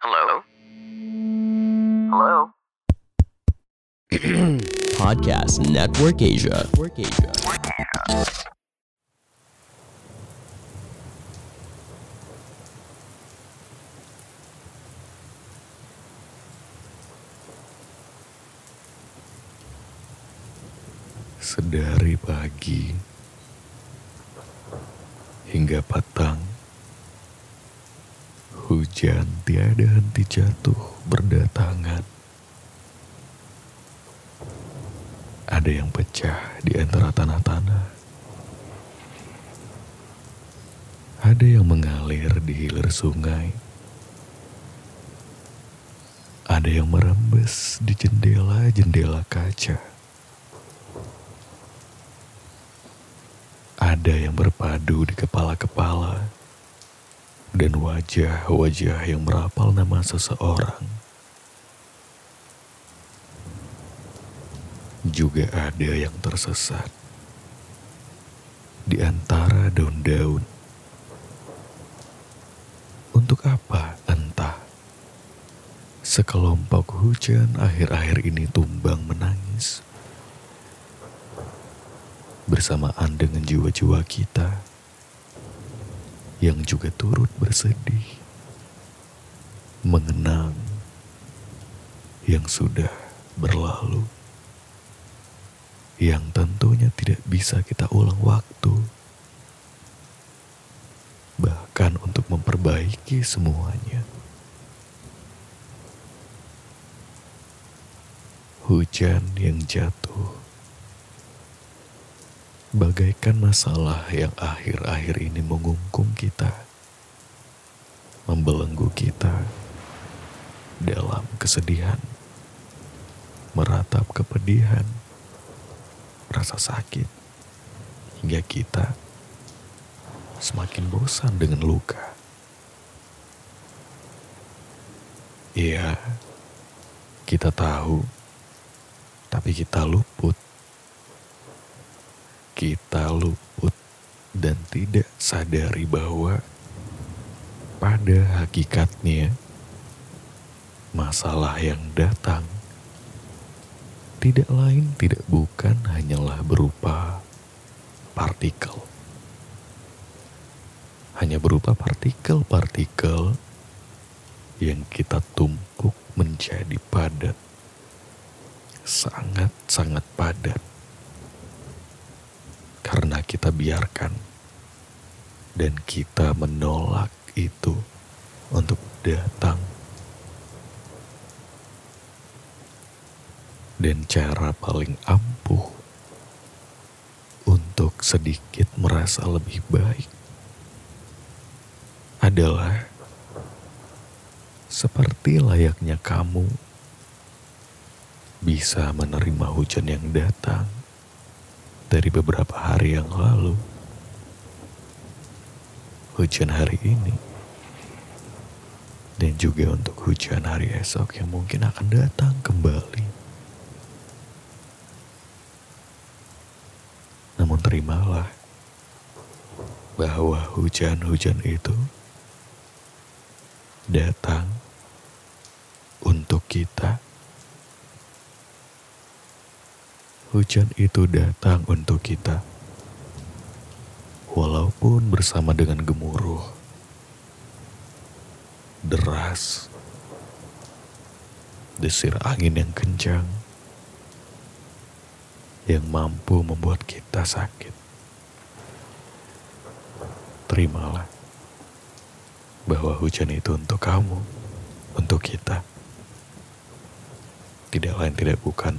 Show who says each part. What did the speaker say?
Speaker 1: Hello? Hello?
Speaker 2: Podcast Network Asia. Network Asia.
Speaker 3: Sedari pagi hingga petang, hujan tiada henti jatuh berdatangan. Ada yang pecah di antara tanah-tanah. Ada yang mengalir di hilir sungai. Ada yang merembes di jendela-jendela kaca. Ada yang berpadu di kepala-kepala dan wajah-wajah yang merapal nama seseorang. Juga ada yang tersesat di antara daun-daun. Untuk apa entah. Sekelompok hujan akhir-akhir ini tumbang menangis bersamaan dengan jiwa-jiwa kita yang juga turut bersedih, mengenang yang sudah berlalu, yang tentunya tidak bisa kita ulang waktu, bahkan untuk memperbaiki semuanya. Hujan yang jatuh bagaikan masalah yang akhir-akhir ini mengungkung kita, membelenggu kita dalam kesedihan, meratap kepedihan, rasa sakit, hingga kita semakin bosan dengan luka. Iya, kita tahu, tapi kita luput kita luput dan tidak sadari bahwa pada hakikatnya masalah yang datang tidak lain tidak bukan hanyalah berupa partikel. Hanya berupa partikel-partikel yang kita tumpuk menjadi padat. Sangat-sangat padat karena kita biarkan dan kita menolak itu untuk datang. Dan cara paling ampuh untuk sedikit merasa lebih baik adalah seperti layaknya kamu bisa menerima hujan yang datang dari beberapa hari yang lalu. Hujan hari ini. Dan juga untuk hujan hari esok yang mungkin akan datang kembali. Namun terimalah bahwa hujan-hujan itu datang untuk kita. Hujan itu datang untuk kita. Walaupun bersama dengan gemuruh, deras, desir angin yang kencang, yang mampu membuat kita sakit. Terimalah bahwa hujan itu untuk kamu, untuk kita. Tidak lain tidak bukan